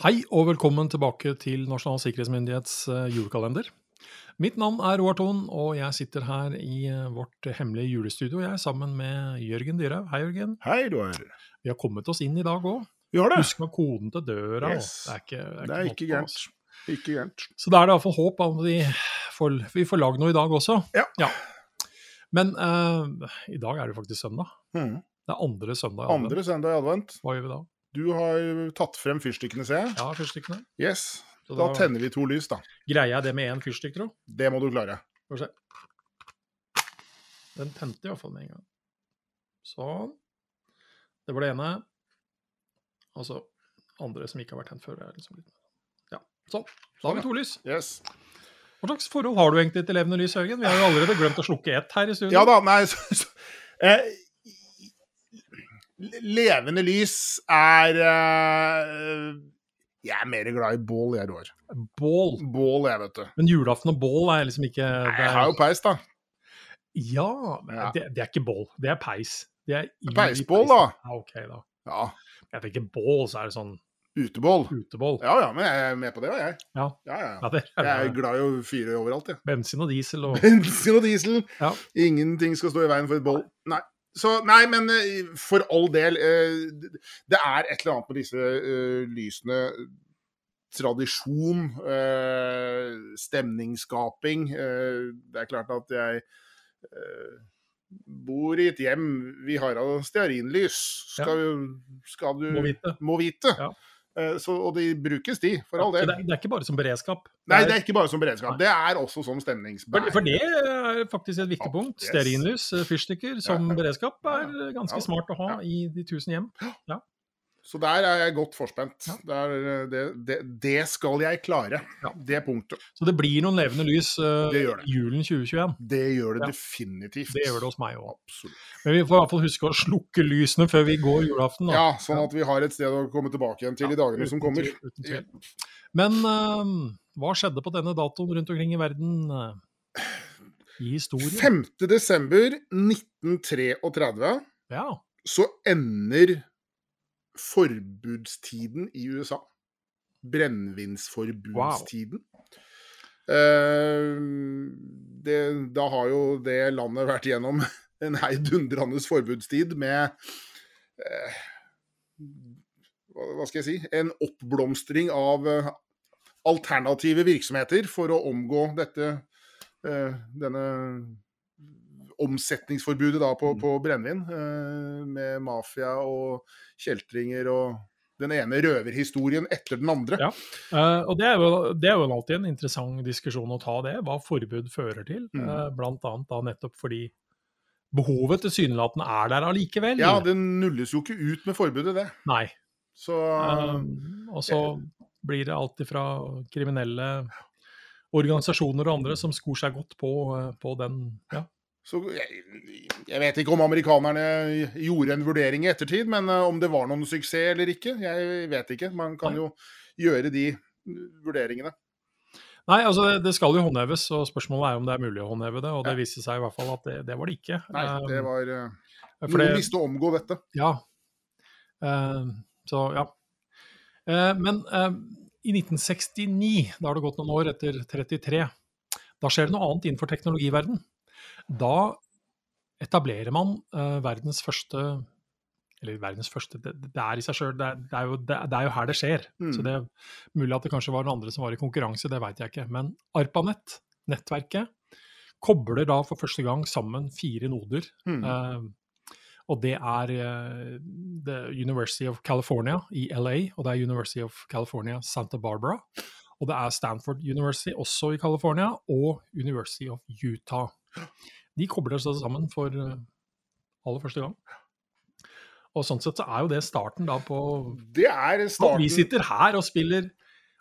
Hei og velkommen tilbake til Nasjonal sikkerhetsmyndighets eh, julekalender. Mitt navn er Roar Thon, og jeg sitter her i eh, vårt hemmelige julestudio jeg er sammen med Jørgen Dyrhaug. Hei, Jørgen. Hei, Roar. Vi har kommet oss inn i dag òg. Vi har det. Husk med koden til døra. Yes. Det er ikke, Det er måte ikke på, gærent. Ikke gærent. Så da er det iallfall håp om vi får, vi får lagd noe i dag også. Ja. Men uh, i dag er det faktisk søndag. Mm. Det er andre søndag i advent. Andre søndag i advent. Hva gjør vi da? Du har tatt frem fyrstikkene, ser jeg. Ja, fyrstikkene. Yes. Da da tenner vi to lys, da. greier jeg det med én fyrstikk, tro. Det må du klare. Får vi se. Den tente fall med en gang. Sånn. Det var det ene. Altså andre som ikke har vært tent før. Er liksom. Ja, sånn. Da har vi to lys. Yes. Hva slags forhold har du egentlig til levende lys, Haugen? Vi har jo allerede glemt å slukke ett her i studio. Ja da, nei så, så, eh, Levende lys er uh, Jeg er mer glad i bål, jeg, Roar. Bål. Bål, jeg, vet du. Men julaften og bål er liksom ikke Nei, det jeg er... har jo peis, da. Ja, Ja. Det, det er ikke bål. Det er peis. Det er Peisbål, peis. da. Ja, ok, da. Ja. Jeg tenker bål, så er det sånn Utebål. utebål. Ja ja, men jeg er med på det, jeg. Ja. Ja, ja. Ja, det Jeg er glad i å fyre overalt, jeg. bensin og diesel og Bensin og diesel. Ja. Ingenting skal stå i veien for et bål. Nei. Så, nei, men eh, for all del. eh, Det er et eller annet med disse eh, lysene. Tradisjon, stemningsskaping. Det er klart at jeg bor i et hjem Vi har av stearinlys, skal, skal du må vite. må vite. Ja. Eh, Så, og de brukes, de, for all del. det, er, det er ikke bare som beredskap. Nei, det er ikke bare som beredskap. Det er også som for, stemningsbærer. for det er faktisk et viktig Ja, punkt. Stearinlys, eh, fyrstikker som Ja. beredskap er ganske Ja. smart å ha Ja. i de tusen hjem. Så der er jeg godt forspent. Ja. Det, er, det, det, det skal jeg klare. Ja. Det punktet. Så det blir noen levende lys uh, Det gjør det. julen 2021. Det gjør det Ja. definitivt. Det gjør det hos meg òg. Men vi får i hvert fall huske å slukke lysene før vi går julaften. da. Ja, sånn at vi har et sted å komme tilbake igjen til i dagene som kommer. tvil, uten tvil. Men uh, hva skjedde på denne datoen rundt omkring i verden eh, i historien? 5. desember 1933 Ja. så ender forbudstiden i USA. Brennevinsforbudstiden. Eh, det, da har jo det landet vært gjennom en heidundrende forbudstid med eh, hva, skal jeg si En oppblomstring av eh, alternative virksomheter for å omgå dette eh, denne omsetningsforbudet da på, på brennevin, eh, med mafia og kjeltringer og den ene røverhistorien etter den andre. Ja. Eh, og det er, jo, det er jo alltid en interessant diskusjon å ta det, hva forbud fører til. Mm. Eh, blant annet da nettopp fordi behovet tilsynelatende er der allikevel. Ja, det nulles jo ikke ut med forbudet, det. Nei. Så Eh, og så blir det alltid fra kriminelle organisasjoner og andre som skor seg godt på, på den. Ja. Så jeg, jeg vet ikke om amerikanerne gjorde en vurdering i ettertid, men eh, om det var noen suksess eller ikke, jeg vet ikke. Man kan jo gjøre de vurderingene. Nei, altså det, det skal jo håndheves, og spørsmålet er om det er mulig å håndheve det. Og det viste seg i hvert fall at det, det var det ikke. Nei, det Eh, var eh, Noen det- visste å omgå dette. Ja. Uh, så ja. Uh, men uh, i 1969, da har det gått noen år etter 33, da skjer det noe annet innenfor teknologiverden. Da etablerer man uh, verdens første Eller verdens første, det, det er i seg sjøl, det, det, det, er jo her det skjer. Mm. Så det er mulig at det kanskje var noen andre som var i konkurranse, det veit jeg ikke. Men ARPANET, nettverket, kobler da for første gang sammen fire noder. Mm. Uh, og det er uh, The University of California i LA, og det er University of California Santa Barbara. Og det er Stanford University også i California, og University of Utah. De kobler seg sammen for eh, aller første gang. Og sånn sett så er jo det starten da på Det er starten vi sitter her og spiller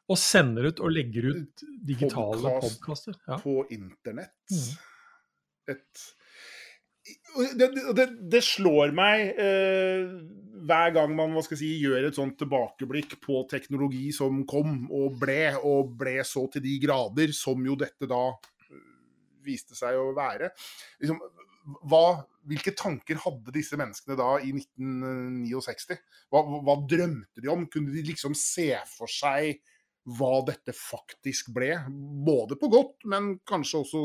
og sender ut og legger ut digitale Podcast. podkaster. Ja. på internett. Mm. Et det, det, det slår meg eh, hver gang man hva skal jeg si, gjør et sånt tilbakeblikk på teknologi som kom og ble, og ble så til de grader som jo dette da viste seg å være. Liksom, hva, hvilke tanker hadde disse menneskene da i 1969? Hva, hva drømte de om? Kunne de liksom se for seg hva dette faktisk ble? Både på godt, men kanskje også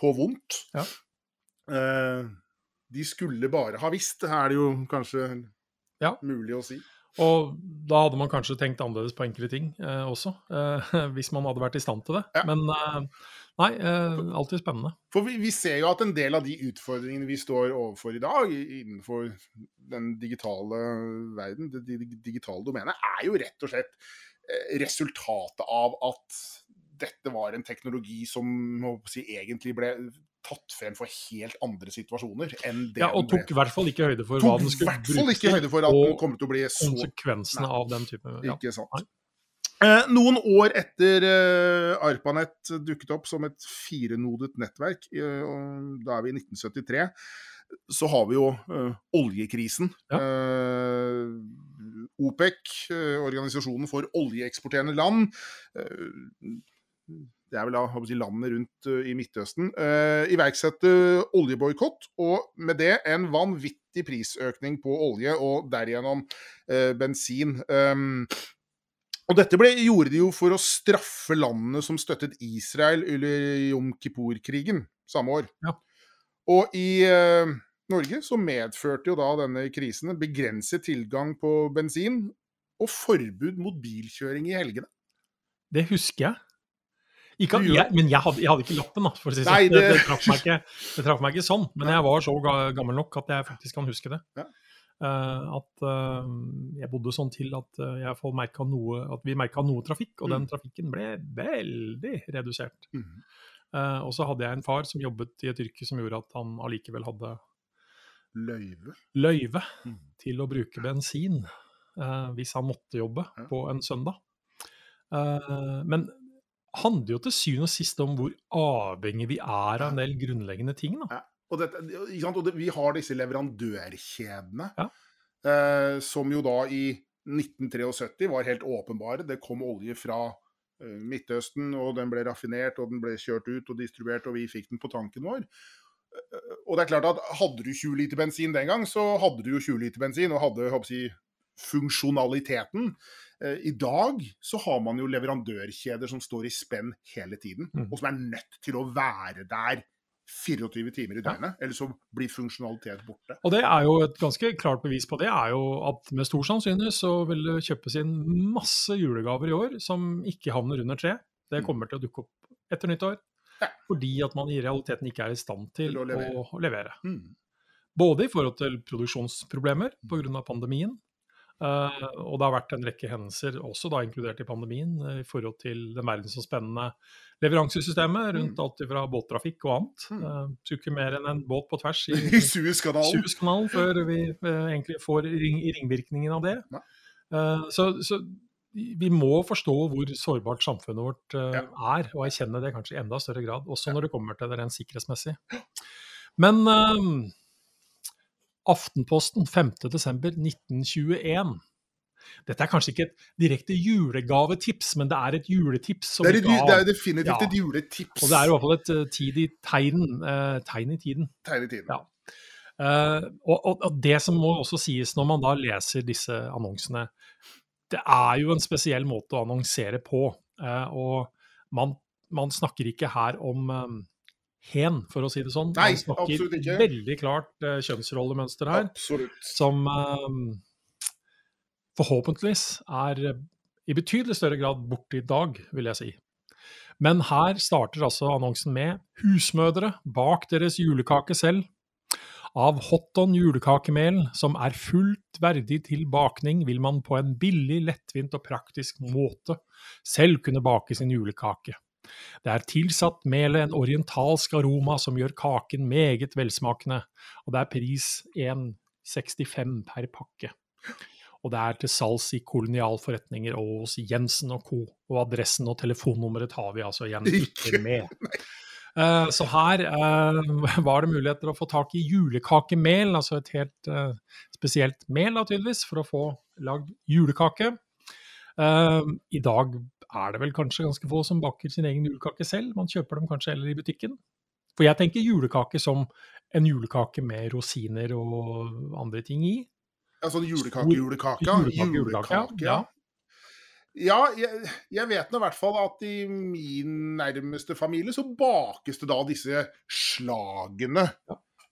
på vondt. Ja. Eh, de skulle bare ha visst, er det jo kanskje Ja. mulig å si. Og da hadde man kanskje tenkt annerledes på enkelte ting eh, også, eh, hvis man hadde vært i stand til det. Ja. Men eh, nei, eh, alltid spennende. For vi, vi ser jo at en del av de utfordringene vi står overfor i dag, innenfor den digitale verden, det, digitale domenet, er jo rett og slett eh, resultatet av at dette var en teknologi som si, egentlig ble tatt frem for helt andre situasjoner enn det Ja, og tok i hvert fall ikke høyde for hva den skulle bruke, brukes til, høyde for at og den kommer til å bli så konsekvensene Nei. av den type ja. Ikke sant. Nei. Eh, noen år etter eh, ARPANET dukket opp som et firenodet nettverk, eh, da er vi i 1973, så har vi jo eh, oljekrisen. Ja. Eh, OPEC, organisasjonen for oljeeksporterende land, det er vel da si, landene rundt uh, i Midtøsten, uh, iverksette oljeboikott, og med det en vanvittig prisøkning på olje, og derigjennom uh, bensin. Um, og dette ble, gjorde de jo for å straffe landene som støttet Israel under Jom Kippur-krigen samme år. Ja. Og i eh, Norge så medførte jo da denne krisen en begrenset tilgang på bensin og forbud mot bilkjøring i helgene. Det husker jeg. Ikke, jeg, men jeg hadde, jeg hadde ikke lappen, da, for å si det Nei, sånn. Det, det- traff meg ikke, det traff meg ikke sånn. Men jeg var så gammel nok at jeg faktisk kan huske det. Ja. Uh, at uh, jeg bodde sånn til at uh, noe, at vi merka noe trafikk, og den Mm. trafikken ble veldig redusert. Mm. Og så hadde jeg en far som jobbet i et yrke som gjorde at han allikevel hadde Løyve. løyve mm. til å bruke bensin hvis han måtte jobbe Ja. på en søndag. Men handler jo til syvende og sist om hvor avhengig vi er av en del grunnleggende ting. Da. Og, dette, og det, vi har disse leverandørkjedene, Ja. eh, som jo da i 1973 var helt åpenbare. Det kom olje fra eh, Midtøsten, og den ble raffinert, og den ble kjørt ut og distribuert, og vi fikk den på tanken vår. Eh, Og det er klart at hadde du 20 liter bensin den gang, så hadde du jo 20 liter bensin, og hadde jeg, funksjonaliteten. Eh, I dag så har man jo leverandørkjeder som står i spenn hele tiden, Mm. og som er nødt til å være der 24 timer i døgnet, eller så blir funksjonalitet borte. Og det er jo et ganske klart bevis på det, er jo at med stor sannsynlighet så vil det kjøpes inn masse julegaver i år som ikke havner under tre. Det Mm. kommer til å dukke opp etter nyttår. Ja. Fordi at man i realiteten ikke er i stand til, Til å å levere. levere. Mm. Både i forhold til produksjonsproblemer pga. pandemien. Eh, og det har vært en rekke hendelser, også da inkludert i pandemien, uh, i forhold til det verdensomspennende leveransesystemet rundt Mm. alt fra båttrafikk og annet. Mm. Uh, Skulle ikke mer enn en båt på tvers i I Suezkanalen. Suez før vi eh, egentlig får ring, ringvirkningen av det. Eh, så, så vi må forstå hvor sårbart samfunnet vårt eh, Ja. er, og erkjenne det kanskje i enda større grad, også når det kommer til det rent sikkerhetsmessig. Men eh, Aftenposten 5.12.1921. Dette er kanskje ikke et direkte julegavetips, men det er et juletips. som Det er, et, det er definitivt Ja. et juletips. Og det er i hvert fall et eh, tid i tegn, eh, tegn i tiden. Tegn i tiden. Ja. Eh, og, og, og det som må også sies når man da leser disse annonsene, det er jo en spesiell måte å annonsere på. eh, og man, man snakker ikke her om eh, hen, for å si det sånn. Nei, absolutt snakker absolutt snakker veldig klart uh, kjønnsrollemønster her, Absolutt. som uh, forhåpentligvis er eh, i betydelig større grad borte i dag, vil jeg si. Men her starter altså annonsen med 'Husmødre bak deres julekake selv'. Av Hotton julekakemel, som er fullt verdig til bakning, vil man på en billig, lettvint og praktisk måte selv kunne bake sin julekake. Det er tilsatt melet en orientalsk aroma som gjør kaken meget velsmakende, og det er pris 1,65 per pakke. Og det er til salgs i kolonialforretninger og hos Jensen og co. Og adressen og telefonnummeret tar vi altså igjen ikke med. Uh, så her uh, var det muligheter å få tak i julekakemel, altså et helt uh, spesielt mel da, tydeligvis, for å få lagd julekake. I dag er det vel kanskje ganske få som baker sin egen julekake selv, man kjøper dem kanskje heller i butikken. For jeg tenker julekake som en julekake med rosiner og andre ting i. Ja, sånn julekake-julekake? Julekake, julekake, ja. Ja, jeg, jeg vet nå i hvert fall at i min nærmeste familie så bakes det da disse slagene.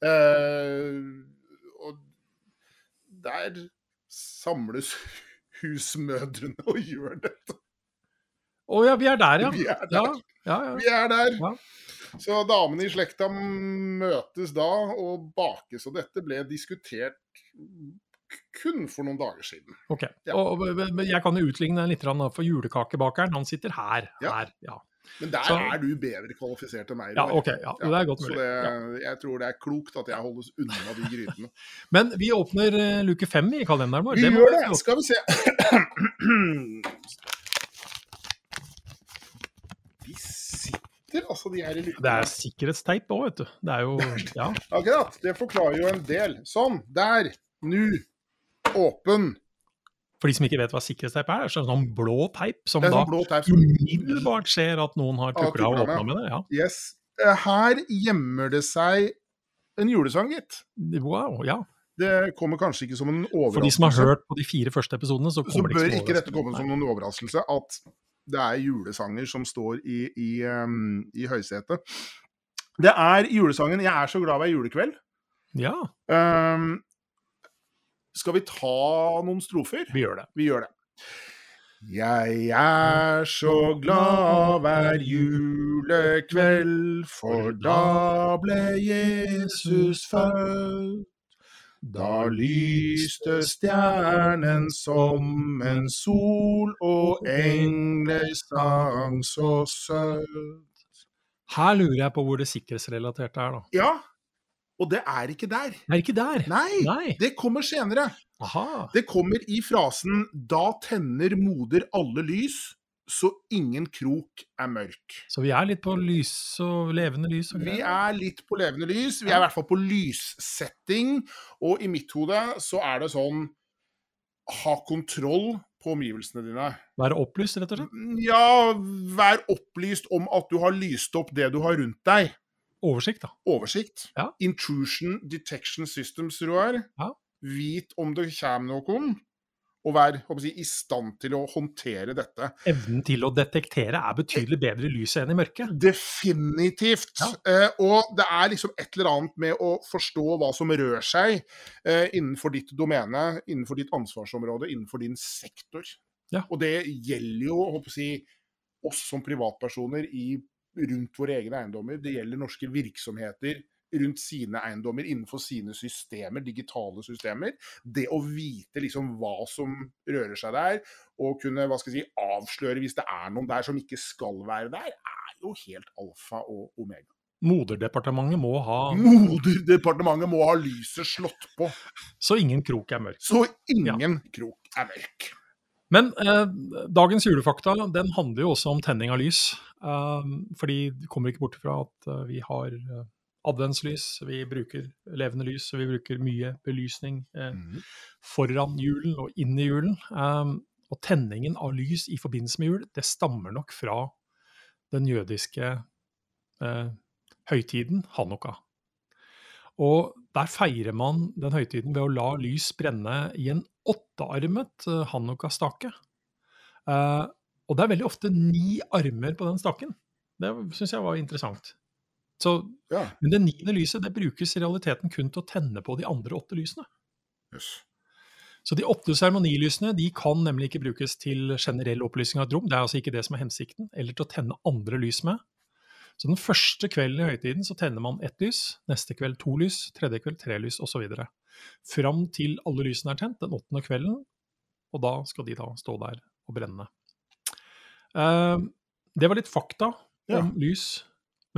Eh, og der samles husmødrene og gjør dette. Å ja, vi er der, ja. Vi er der. ja, ja. Vi er der. Ja. Så damene i slekta møtes da og bakes, og dette ble diskutert kun for noen dager siden. Ok. Ja. Og, men jeg kan jo utligne litt for julekakebakeren. Han sitter her. Ja. her ja. Men der Så- er du bedre kvalifisert enn meg. ja, okay, ok. Ja, det er godt så mulig. det, jeg tror det er klokt at jeg holdes unna de grytene. Men vi åpner eh, luke fem i kalenderen vår. Vi det gjør det! Skal vi se. De sitter, altså, de er i Det er sikkerhetsteip òg, vet du. Det er jo Ja. Akkurat. Det forklarer jo en del. Sånn. Der. Nå. Åpen. For de som ikke vet hva sikkerhetsteip er, så er det sånn blå teip som Det er da sånn blå teip. som- umiddelbart ser at noen har tukla og åpna med det. Ja. Yes. Eh, Her gjemmer det seg en julesang, gitt. Wow, ja. Det kommer kanskje ikke som en overraskelse. For de som har hørt på de fire første episodene, så så det bør ikke som ikke dette komme som noen overraskelse at det er julesanger som står i, i, um, i høysetet. Det er julesangen 'Jeg er så glad hver julekveld'. Ja, Um, skal vi ta noen strofer? vi gjør det. Vi gjør det. Jeg er så glad hver julekveld, for da ble Jesus født. Da lyste stjernen som en sol, og engler sang så søtt. Her lurer jeg på hvor det sikkerhetsrelaterte er, da. Ja, og det er ikke der. Det er ikke der. Nei, Nei. det kommer senere. Aha. Det kommer i frasen 'Da tenner moder alle lys, så ingen krok er mørk'. Så vi er litt på lys og levende lys og Vi er litt på levende lys. Vi er i hvert fall på lyssetting. Og i mitt hode så er det sånn Ha kontroll på omgivelsene dine. Være opplyst, rett og slett. Ja, vær opplyst om at du har lyst opp det du har rundt deg. Oversikt, da. Oversikt. Ja. Intrusion detection systems, Roar. Ja. Vit om det kommer noen, og være å si, i stand til å håndtere dette. Evnen til å detektere er betydelig bedre i lyset enn i mørket. Definitivt. Ja. Eh, og det er liksom et eller annet med å forstå hva som rør seg eh, innenfor ditt domene, innenfor ditt ansvarsområde, innenfor din sektor. Ja. Og det gjelder jo å si, oss som privatpersoner i, rundt våre egne eiendommer. Det gjelder norske virksomheter rundt sine eiendommer innenfor sine systemer, digitale systemer. Det å vite liksom hva som rører seg der, og kunne hva skal jeg si, avsløre hvis det er noen der som ikke skal være der, er jo helt alfa og omega. Moderdepartementet må ha Moderdepartementet må ha lyset slått på, Så ingen krok er mørk. så ingen krok er mørk. Men eh, dagens julefakta den handler jo også om tenning av lys. Eh, fordi du kommer ikke bort fra at eh, vi har eh, adventslys, vi bruker levende lys, vi bruker mye belysning eh, foran julen og inn i julen. Eh, og tenningen av lys i forbindelse med jul, det stammer nok fra den jødiske eh, høytiden Hanukka. Og der feirer man den høytiden ved å la lys brenne i en åttearmet eh, Hanukka-stake. Eh, og det er veldig ofte ni armer på den staken. Det syns jeg var interessant. Så, Ja, men det niende lyset det brukes i realiteten kun til å tenne på de andre åtte lysene. Yes. Så de åtte seremonilysene de kan nemlig ikke brukes til generell opplysning av et rom, det er altså ikke det som er hensikten, eller til å tenne andre lys med. Så den første kvelden i høytiden så tenner man ett lys, neste kveld to lys, tredje kveld tre lys osv. Fram til alle lysene er tent den åttende kvelden, og da skal de da stå der og brenne. Uh, det var litt fakta Ja. om lys.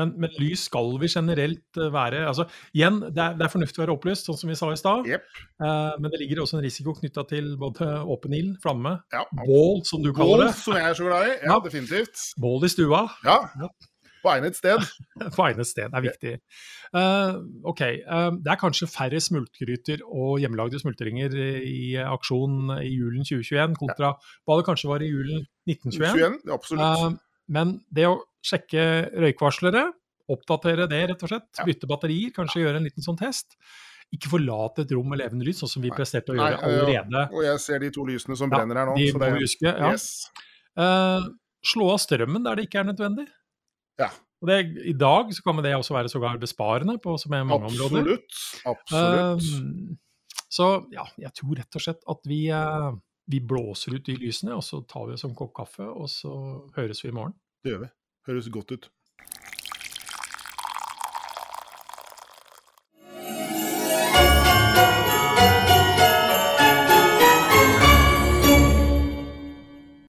Men, men lys skal vi generelt eh, være altså Igjen, det er, det er fornuftig å være opplyst, sånn som vi sa i stad. Yep. Eh, men det ligger også en risiko knytta til både åpen ild, flamme, Ja. bål, som du kaller det. Bål, som jeg er så glad i. Ja, Ja. definitivt. Bål i stua, Ja. På egnet sted. på egnet sted, er viktig. Uh, ok, uh, det er kanskje færre smultgryter og hjemmelagde smultringer i aksjon i julen 2021 kontra hva det kanskje var i julen 1921. 21, absolutt. Eh, men det å sjekke røykvarslere Oppdatere det, rett og slett. Bytte batterier, kanskje gjøre en liten sånn test. Ikke forlate et rom med levende lys, sånn som vi Nei. presterte å Nei, gjøre ja. allerede. Og jeg ser de to lysene som brenner her nå. De så må det, vi huske. Ja. yes. Uh, slå av strømmen der det ikke er nødvendig. Ja. Og det, I dag så kan det også være sågar besparende på så mange mange områder. Absolutt. Absolutt. Um, så ja, jeg tror rett og slett at vi, eh, vi blåser ut de lysene, og så tar vi oss en kopp kaffe, og så høres vi i morgen. det gjør vi. Høres godt ut.